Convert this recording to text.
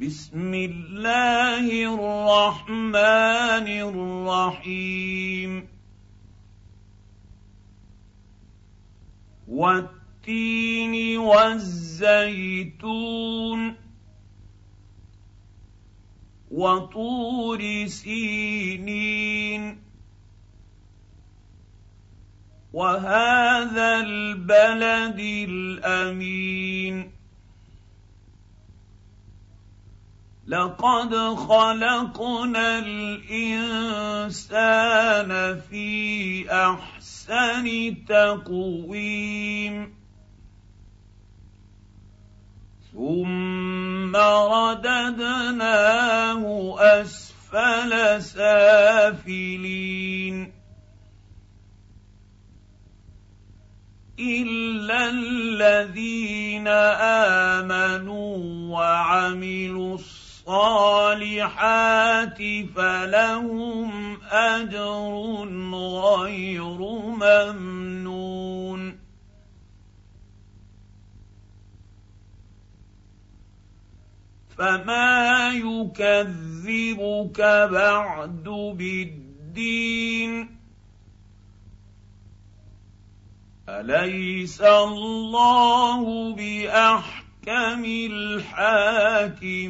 بسم الله الرحمن الرحيم. والتين والزيتون وطور سينين. وهذا البلد الأمين. لقد خلقنا الإنسان في أحسن تقويم. ثم رددناه أسفل سافلين. إلا الذين آمنوا وعملوا الصالحات فلهم اجر غير ممنون فما يكذبك بعد بالدين اليس الله باحكم الحاكمين